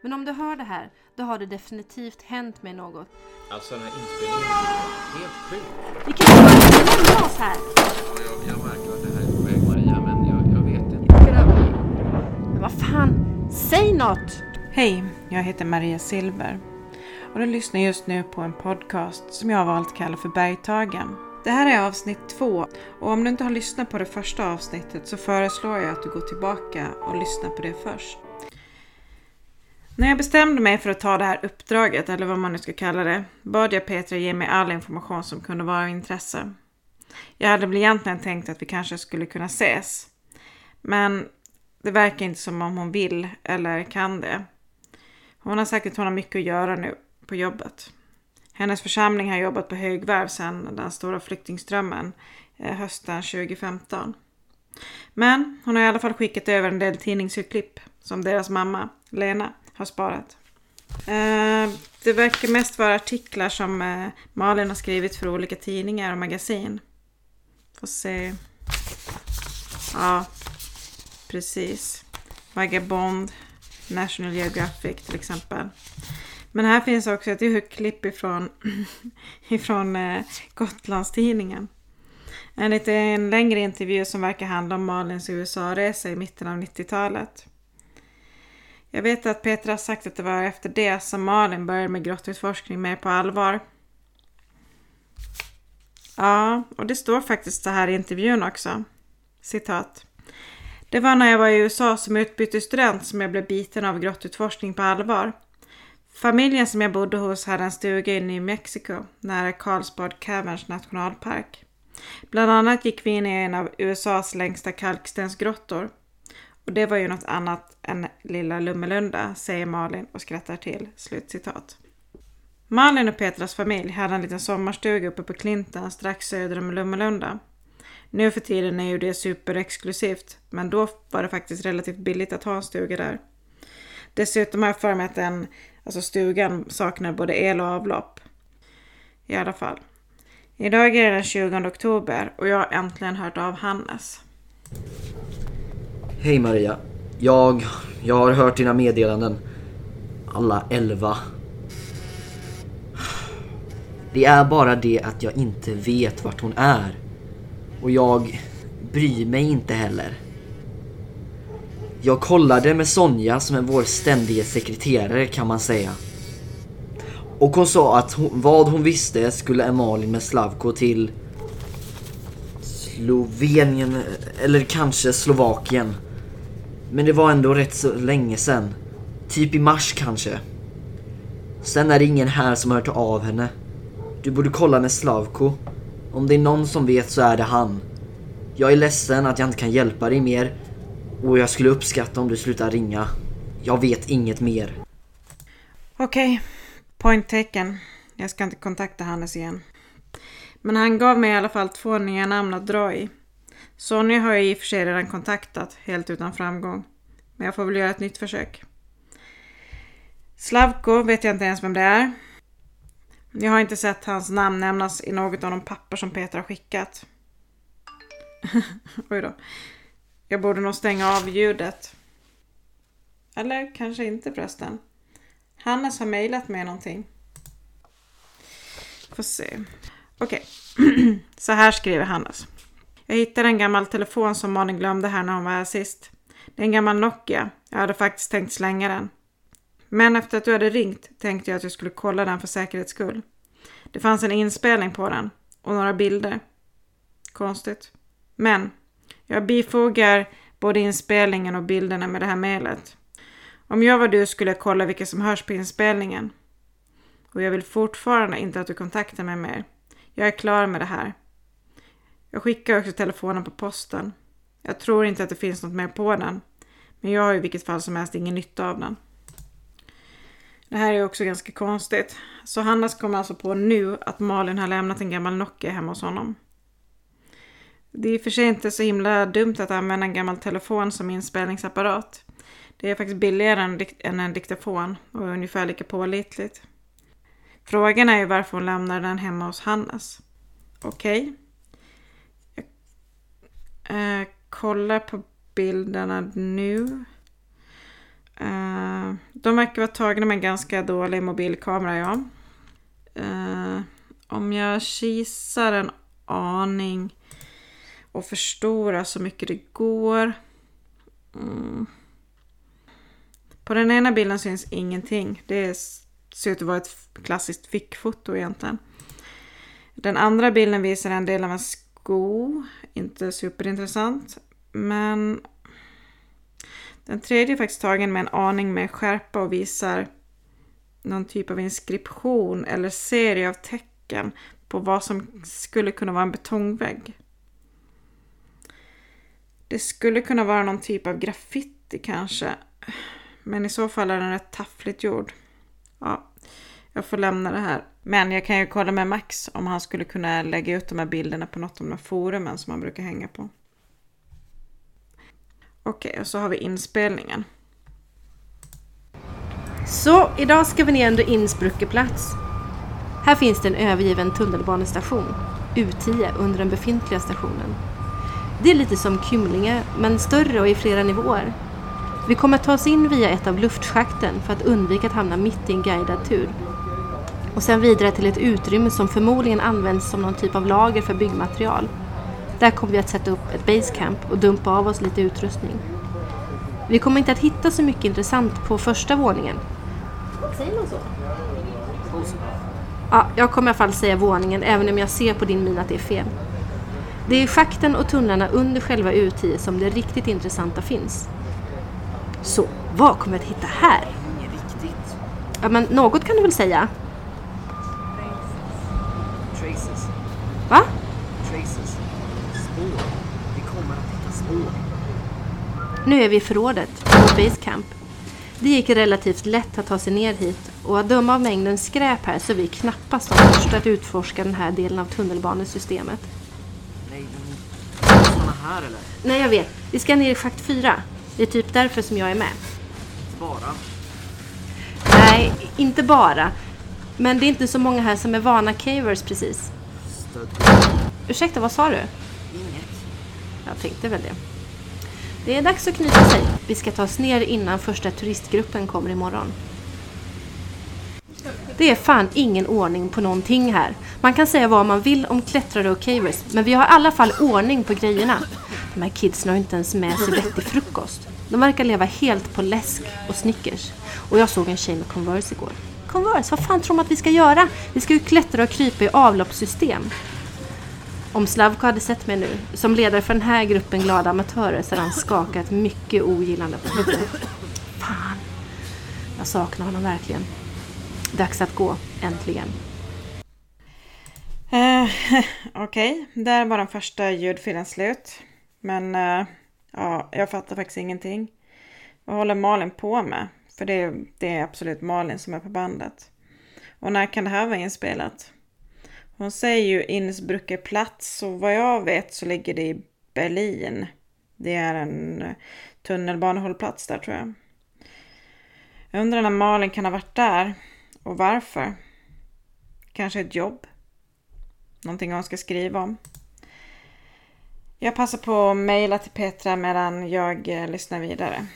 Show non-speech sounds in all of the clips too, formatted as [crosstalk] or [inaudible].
Men om du hör det här, då har det definitivt hänt mig något. Alltså den här inspelningen är helt sjuk. Vi kan ju bara lämna oss här! Ja, jag, jag märker att det här är på väg Maria, men jag, jag vet inte. Men vad fan, säg något! Hej, jag heter Maria Silver och du lyssnar just nu på en podcast som jag har valt att kalla för Bergtagen. Det här är avsnitt två och om du inte har lyssnat på det första avsnittet så föreslår jag att du går tillbaka och lyssnar på det först. När jag bestämde mig för att ta det här uppdraget, eller vad man nu ska kalla det, bad jag Petra ge mig all information som kunde vara av intresse. Jag hade väl egentligen tänkt att vi kanske skulle kunna ses. Men det verkar inte som om hon vill eller kan det. Hon har sagt att hon har mycket att göra nu på jobbet. Hennes församling har jobbat på högvarv sedan den stora flyktingströmmen eh, hösten 2015. Men hon har i alla fall skickat över en del tidningsurklipp som deras mamma, Lena, har sparat. Eh, det verkar mest vara artiklar som eh, Malin har skrivit för olika tidningar och magasin. Får se. Ja, precis. Vagabond, National Geographic till exempel. Men här finns också ett urklipp ifrån, [clears throat] ifrån eh, Gotlandstidningen. En lite en längre intervju som verkar handla om Malins USA-resa i mitten av 90-talet. Jag vet att Petra har sagt att det var efter det som Malin började med grottutforskning mer på allvar. Ja, och det står faktiskt så här i intervjun också. Citat. Det var när jag var i USA som utbytesstudent som jag blev biten av grottutforskning på allvar. Familjen som jag bodde hos hade en stuga i New Mexico, nära Carlsbad Caverns nationalpark. Bland annat gick vi in i en av USAs längsta kalkstensgrottor. Och det var ju något annat än lilla Lummelunda, säger Malin och skrattar till. Slutcitat. Malin och Petras familj hade en liten sommarstuga uppe på Klinten strax söder om Lummelunda. Nu för tiden är ju det superexklusivt, men då var det faktiskt relativt billigt att ha en stuga där. Dessutom har jag för mig att den, alltså stugan saknar både el och avlopp. I alla fall. Idag är det den 20 oktober och jag har äntligen hört av Hannes. Hej Maria. Jag, jag har hört dina meddelanden. Alla elva. Det är bara det att jag inte vet vart hon är. Och jag bryr mig inte heller. Jag kollade med Sonja som är vår ständige sekreterare kan man säga. Och hon sa att hon, vad hon visste skulle Emalin med Slavko till Slovenien eller kanske Slovakien. Men det var ändå rätt så länge sen. Typ i mars kanske. Sen är det ingen här som har hört av henne. Du borde kolla med Slavko. Om det är någon som vet så är det han. Jag är ledsen att jag inte kan hjälpa dig mer. Och jag skulle uppskatta om du slutar ringa. Jag vet inget mer. Okej, okay. point taken. Jag ska inte kontakta Hannes igen. Men han gav mig i alla fall två nya namn att dra i. Sonja har jag i och för sig redan kontaktat, helt utan framgång. Men jag får väl göra ett nytt försök. Slavko vet jag inte ens vem det är. Jag har inte sett hans namn nämnas i något av de papper som Peter har skickat. [laughs] Oj då. Jag borde nog stänga av ljudet. Eller kanske inte förresten. Hannes har mejlat mig någonting. Får se. Okej, okay. [clears throat] så här skriver Hannes. Jag hittade en gammal telefon som Malin glömde här när hon var här sist. Det är en gammal Nokia. Jag hade faktiskt tänkt slänga den. Men efter att du hade ringt tänkte jag att jag skulle kolla den för säkerhets skull. Det fanns en inspelning på den och några bilder. Konstigt. Men jag bifogar både inspelningen och bilderna med det här mejlet. Om jag var du skulle jag kolla vilka som hörs på inspelningen. Och jag vill fortfarande inte att du kontaktar mig mer. Jag är klar med det här. Jag skickar också telefonen på posten. Jag tror inte att det finns något mer på den. Men jag har i vilket fall som helst ingen nytta av den. Det här är också ganska konstigt. Så Hannes kommer alltså på nu att Malin har lämnat en gammal Nokia hemma hos honom. Det är i och för sig inte så himla dumt att använda en gammal telefon som inspelningsapparat. Det är faktiskt billigare än, än en diktafon och ungefär lika pålitligt. Frågan är ju varför hon lämnar den hemma hos Hannes. Okej. Okay. Eh, kolla kollar på bilderna nu. Eh, De verkar vara tagna med en ganska dålig mobilkamera, ja. Eh, om jag kisar en aning och förstorar så mycket det går. Mm. På den ena bilden syns ingenting. Det ser ut att vara ett klassiskt fickfoto egentligen. Den andra bilden visar en del av en God, Inte superintressant. Men den tredje är faktiskt tagen med en aning med skärpa och visar någon typ av inskription eller serie av tecken på vad som skulle kunna vara en betongvägg. Det skulle kunna vara någon typ av graffiti kanske. Men i så fall är den rätt taffligt gjord. Ja, jag får lämna det här. Men jag kan ju kolla med Max om han skulle kunna lägga ut de här bilderna på något av de här forumen som han brukar hänga på. Okej, och så har vi inspelningen. Så, idag ska vi ner under Innsbruckeplats. Här finns det en övergiven tunnelbanestation, U10, under den befintliga stationen. Det är lite som Kymlinge, men större och i flera nivåer. Vi kommer att ta oss in via ett av luftschakten för att undvika att hamna mitt i en guidad tur. Och sen vidare till ett utrymme som förmodligen används som någon typ av lager för byggmaterial. Där kommer vi att sätta upp ett basecamp och dumpa av oss lite utrustning. Vi kommer inte att hitta så mycket intressant på första våningen. Säger man så? Ja, jag kommer i alla fall säga våningen även om jag ser på din min att det är fel. Det är schakten och tunnlarna under själva U10 som det riktigt intressanta finns. Så, vad kommer vi att hitta här? Inget riktigt. Ja, men något kan du väl säga? Traces. Va? Traces. Spår. Vi kommer att hitta spår. Nu är vi i förrådet, på Basecamp. Det gick relativt lätt att ta sig ner hit och att döma av mängden skräp här så är vi knappast de första att utforska den här delen av tunnelbanesystemet. Nej, men... Såna här eller? Nej, jag vet. Vi ska ner i schakt 4. Det är typ därför som jag är med. Bara? Nej, inte bara. Men det är inte så många här som är vana cavers precis. Stöd. Ursäkta, vad sa du? Inget. Jag tänkte väl det. Det är dags att knyta sig. Vi ska ta oss ner innan första turistgruppen kommer imorgon. Det är fan ingen ordning på någonting här. Man kan säga vad man vill om klättrare och cavers, men vi har i alla fall ordning på grejerna. De här kidsen har inte ens med sig vettig frukost. De verkar leva helt på läsk och Snickers. Och jag såg en tjej med Converse igår. Converse, vad fan tror de att vi ska göra? Vi ska ju klättra och krypa i avloppssystem. Om Slavko hade sett mig nu, som ledare för den här gruppen glada amatörer, så hade han skakat mycket ogillande på huvudet. Fan. Jag saknar honom verkligen. Dags att gå, äntligen. Eh, [laughs] Okej, där var den första ljudfilen slut. Men eh, ja, jag fattar faktiskt ingenting. Vad håller Malin på med? För det, det är absolut Malin som är på bandet. Och när kan det här vara inspelat? Hon säger ju Innsbrucker plats och vad jag vet så ligger det i Berlin. Det är en tunnelbanehållplats där tror jag. Jag undrar när Malin kan ha varit där och varför. Kanske ett jobb. Någonting hon ska skriva om. Jag passar på att mejla till Petra medan jag eh, lyssnar vidare.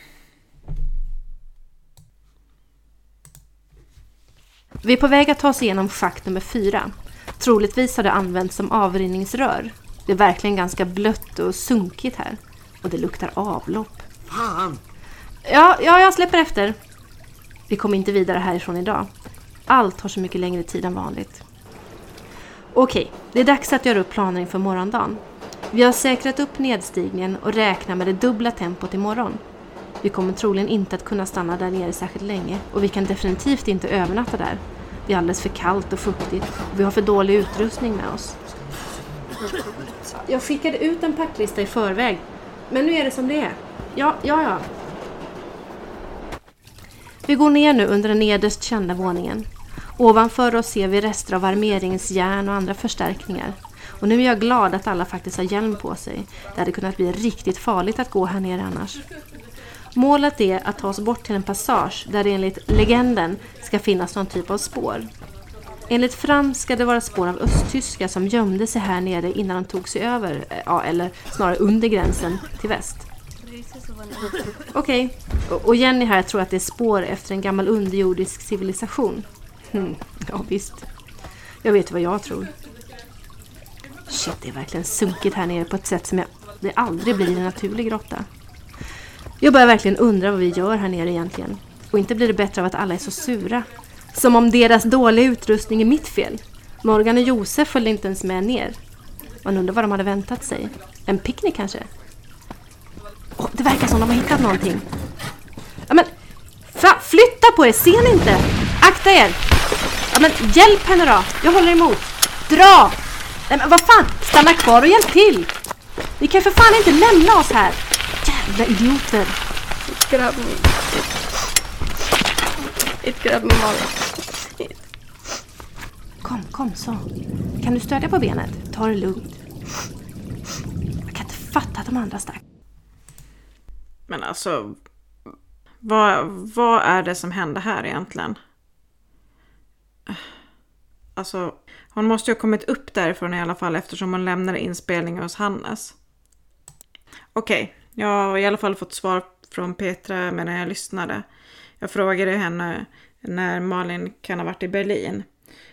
Vi är på väg att ta oss igenom schakt nummer fyra. Troligtvis har det använts som avrinningsrör. Det är verkligen ganska blött och sunkigt här. Och det luktar avlopp. Fan! Ja, ja, jag släpper efter. Vi kommer inte vidare härifrån idag. Allt har så mycket längre tid än vanligt. Okej, det är dags att göra upp planer inför morgondagen. Vi har säkrat upp nedstigningen och räknar med det dubbla tempot imorgon. Vi kommer troligen inte att kunna stanna där nere särskilt länge och vi kan definitivt inte övernatta där. Det är alldeles för kallt och fuktigt och vi har för dålig utrustning med oss. Jag skickade ut en packlista i förväg, men nu är det som det är. Ja, ja, ja. Vi går ner nu under den nederst kända våningen. Ovanför oss ser vi rester av armeringsjärn och andra förstärkningar. Och nu är jag glad att alla faktiskt har hjälm på sig. Det hade kunnat bli riktigt farligt att gå här nere annars. Målet är att ta oss bort till en passage där det enligt legenden ska finnas någon typ av spår. Enligt Fram ska det vara spår av östtyskar som gömde sig här nere innan de tog sig över, eh, ja eller snarare under gränsen till väst. Okej. Och- Och Jenny här tror att det är spår efter en gammal underjordisk civilisation. Hmm. Ja, visst. Jag vet vad jag tror. Shit, det är verkligen sunkigt här nere på ett sätt som jag, det aldrig blir i en naturlig grotta. Jag börjar verkligen undra vad vi gör här nere egentligen. Och inte blir det bättre av att alla är så sura. Som om deras dåliga utrustning är mitt fel. Morgan och Josef följde inte ens med ner. Man undrar vad de hade väntat sig. En picknick kanske? Oh, det verkar som de har hittat någonting. Ja, men, flytta på er, ser ni inte? Akta er! Ja, men hjälp henne då! Jag håller emot. Dra! Nej, men vad fan, stanna kvar och hjälp till! Ni kan för fan inte lämna oss här! Jävla idioter! grabb mig. Ett grabb med magen. Kom, kom så. Kan du stödja på benet? Ta det lugnt. Jag kan inte fatta att de andra stack. Men alltså, vad, vad är det som händer här egentligen? Alltså, hon måste ju ha kommit upp därifrån i alla fall eftersom hon lämnade inspelningen hos Hannes. Okej, jag har i alla fall fått svar från Petra medan jag lyssnade. Jag frågade henne när Malin kan ha varit i Berlin.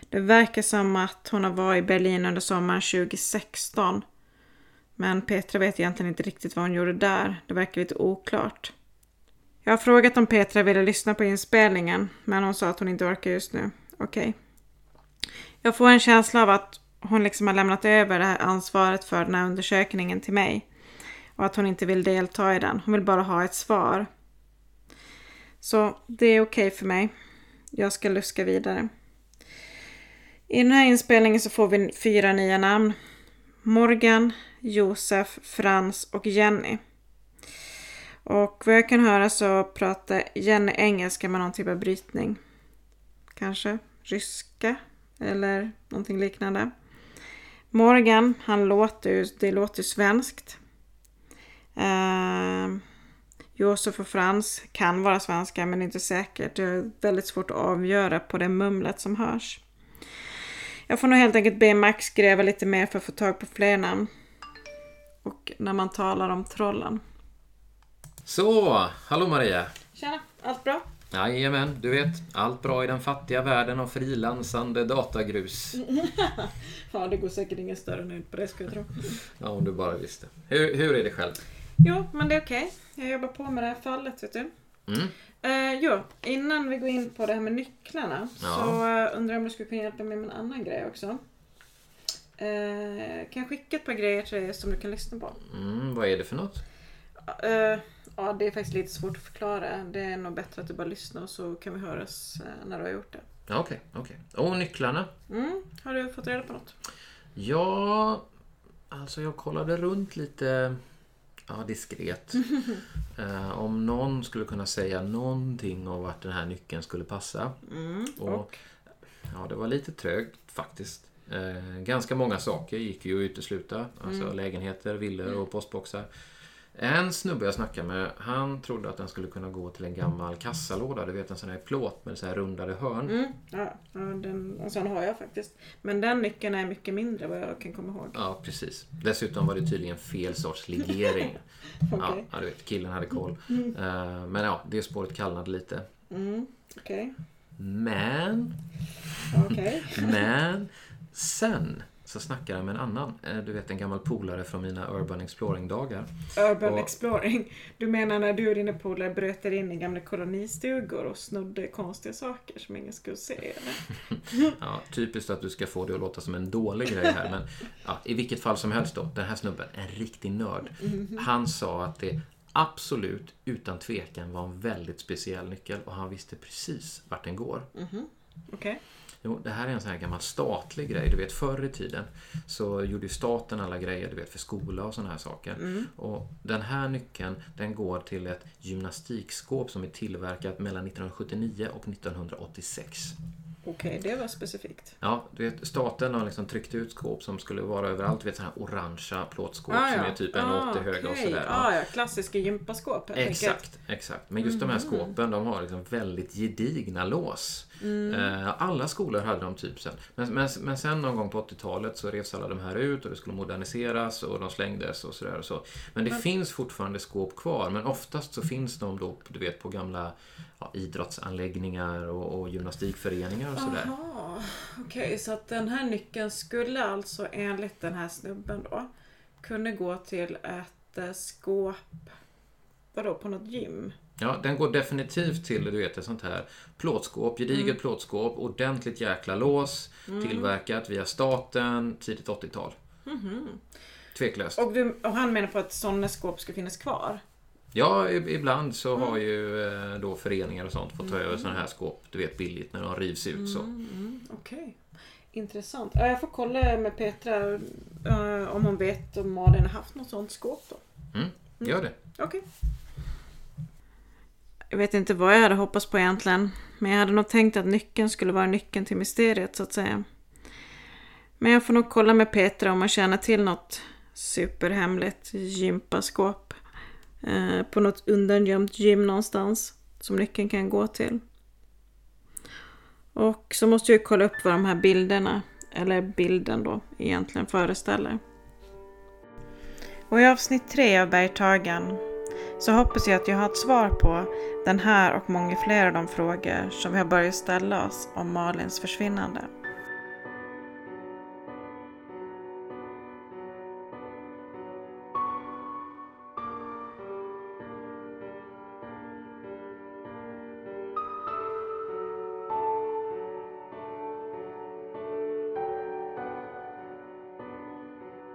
Det verkar som att hon har varit i Berlin under sommaren 2016. Men Petra vet egentligen inte riktigt vad hon gjorde där. Det verkar lite oklart. Jag har frågat om Petra ville lyssna på inspelningen, men hon sa att hon inte orkar just nu. Okej. Jag får en känsla av att hon liksom har lämnat över det här ansvaret för den här undersökningen till mig. Och att hon inte vill delta i den. Hon vill bara ha ett svar. Så det är okej för mig. Jag ska luska vidare. I den här inspelningen så får vi fyra nya namn. Morgan, Josef, Frans och Jenny. Och vad jag kan höra så pratar Jenny engelska med någon typ av brytning. Kanske ryska eller någonting liknande. Morgan, han låter ju, det låter ju svenskt. Uh, Josef och Frans kan vara svenska men inte säkert. Det är väldigt svårt att avgöra på det mumlet som hörs. Jag får nog helt enkelt be Max gräva lite mer för att få tag på fler namn. Och när man talar om trollen. Så, hallå Maria. Tjena, allt bra? Jajamän, du vet. Allt bra i den fattiga världen av frilansande datagrus. [laughs] Ja, det går säkert ingen större nöjd på det ska jag tro. Ja, om du bara visste. Hur, hur är det själv? Jo, men det är okej. Jag jobbar på med det här fallet, vet du. Mm. Eh, jo, innan vi går in på det här med nycklarna Ja. så eh, undrar jag om du skulle kunna hjälpa mig med en annan grej också. Eh, kan jag skicka ett par grejer till dig som du kan lyssna på? Mm, vad är det för något? Eh, ja, det är faktiskt lite svårt att förklara. Det är nog bättre att du bara lyssnar och så kan vi höras eh, när du har gjort det. Okej, okej. Och nycklarna? Mm, har du fått reda på något? Ja, alltså jag kollade runt lite ja, diskret. [laughs] eh, om någon skulle kunna säga någonting om vart den här nyckeln skulle passa. Mm, Och, ja, det var lite trögt faktiskt. Eh, ganska många saker gick ju att utesluta. Alltså lägenheter, villor och postboxar. En snubbe jag snackade med, han trodde att den skulle kunna gå till en gammal kassalåda. Du vet en sån här plåt med så här rundade hörn. Mm, ja, ja den, en sån har jag faktiskt. Men den nyckeln är mycket mindre vad jag kan komma ihåg. Ja, precis. Dessutom var det tydligen fel sorts legering. [laughs] ja, Okej. ja, du vet, killen hade koll. Eh, men ja, det spåret kallnade lite. Mm, Okej. Men, Okej. [laughs] men, sen så snackade jag med en annan. Eh, Du vet en gammal polare från mina Urban Exploring-dagar. Urban Och- exploring. Du menar när du och dina polare bröt er in i gamla kolonistugor och snodde konstiga saker som ingen skulle se? [laughs] Ja, typiskt att du ska få det att låta som en dålig grej här. Men ja, i vilket fall som helst då. Den här snubben, en riktig nörd. Han sa att det absolut, utan tvekan, var en väldigt speciell nyckel. Och han visste precis vart den går. Okej. Jo, det här är en sån här gammal statlig grej. Du vet, förr i tiden så gjorde staten alla grejer, du vet, för skola och såna här saker. Och den här nyckeln, den går till ett gymnastikskåp som är tillverkat mellan 1979 och 1986. Okej, det var specifikt. Ja, du vet, staten har liksom tryckt ut skåp som skulle vara överallt. Du vet sådana här orangea plåtskåp Ah, som ja. är typ 1,80 Ah, höga och sådär. Ah, ja, klassiska gympaskåp helt enkelt. Exakt, exakt. Men just de här Mhm. skåpen, de har liksom väldigt gedigna lås. Mm. Eh, Alla skolor hade de typ sen. Men, men, men sen någon gång på 80-talet så revs alla de här ut och det skulle moderniseras och de slängdes och sådär och så. Men det Men- finns fortfarande skåp kvar, men oftast så finns de då, du vet, på gamla ja, idrottsanläggningar och, och gymnastikföreningar och sådär. Okej så att den här nyckeln skulle alltså enligt den här snubben då kunna gå till ett eh, skåp, vadå på något gym? Ja, den går definitivt till, du vet, ett sånt här plåtskåp, gediget Mm. plåtskåp, ordentligt jäkla lås, tillverkat via staten, tidigt 80-tal. Tveklöst. Och, du, och han menar på att sådana skåp ska finnas kvar? Ja, ibland så har Mm. ju eh, då föreningar och sånt fått ta över sådana här skåp, du vet, billigt när de rivs ut så. Mm, Okej. Intressant. Ja, Jag får kolla med Petra eh, om hon vet om Malin har haft något sånt skåp då. Mm, gör det. Okej. Jag vet inte vad jag hade hoppats på egentligen. Men jag hade nog tänkt att nyckeln skulle vara nyckeln till mysteriet så att säga. Men jag får nog kolla med Petra om man känner till något superhemligt gympaskåp. Eh, på något undangömt gym någonstans. Som nyckeln kan gå till. Och så måste jag ju kolla upp vad de här bilderna, eller bilden då, egentligen föreställer. Och i avsnitt tre av Bergtagen så hoppas jag att jag har ett svar på den här och många fler av de frågor som vi har börjat ställa oss om Malins försvinnande.